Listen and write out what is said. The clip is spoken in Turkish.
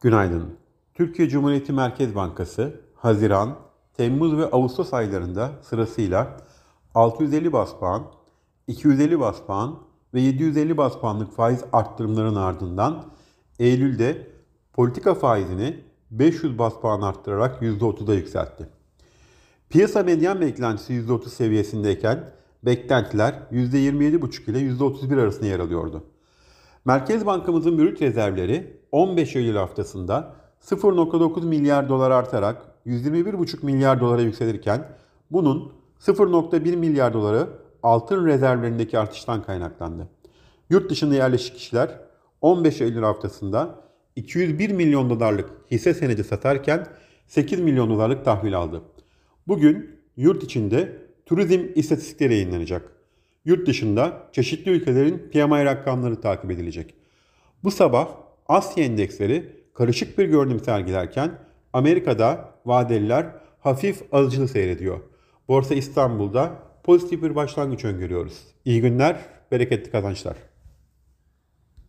Günaydın. Türkiye Cumhuriyeti Merkez Bankası Haziran, Temmuz ve Ağustos aylarında sırasıyla 650 bas puan, 250 bas puan ve 750 bas puanlık faiz arttırımlarının ardından Eylül'de politika faizini 500 bas puan arttırarak %30'a yükseltti. Piyasa medyan beklentisi %30 seviyesindeyken beklentiler %27,5 ile %31 arasında yer alıyordu. Merkez Bankamızın brüt rezervleri 15 Eylül haftasında 0.9 milyar dolar artarak 121,5 milyar dolara yükselirken bunun 0.1 milyar doları altın rezervlerindeki artıştan kaynaklandı. Yurt dışında yerleşik kişiler 15 Eylül haftasında 201 milyon dolarlık hisse senedi satarken 8 milyon dolarlık tahvil aldı. Bugün yurt içinde turizm istatistikleri yayınlanacak. Yurt dışında çeşitli ülkelerin PMI rakamları takip edilecek. Bu sabah Asya endeksleri karışık bir görünüm sergilerken Amerika'da vadeliler hafif alıcılı seyrediyor. Borsa İstanbul'da pozitif bir başlangıç öngörüyoruz. İyi günler, bereketli kazançlar.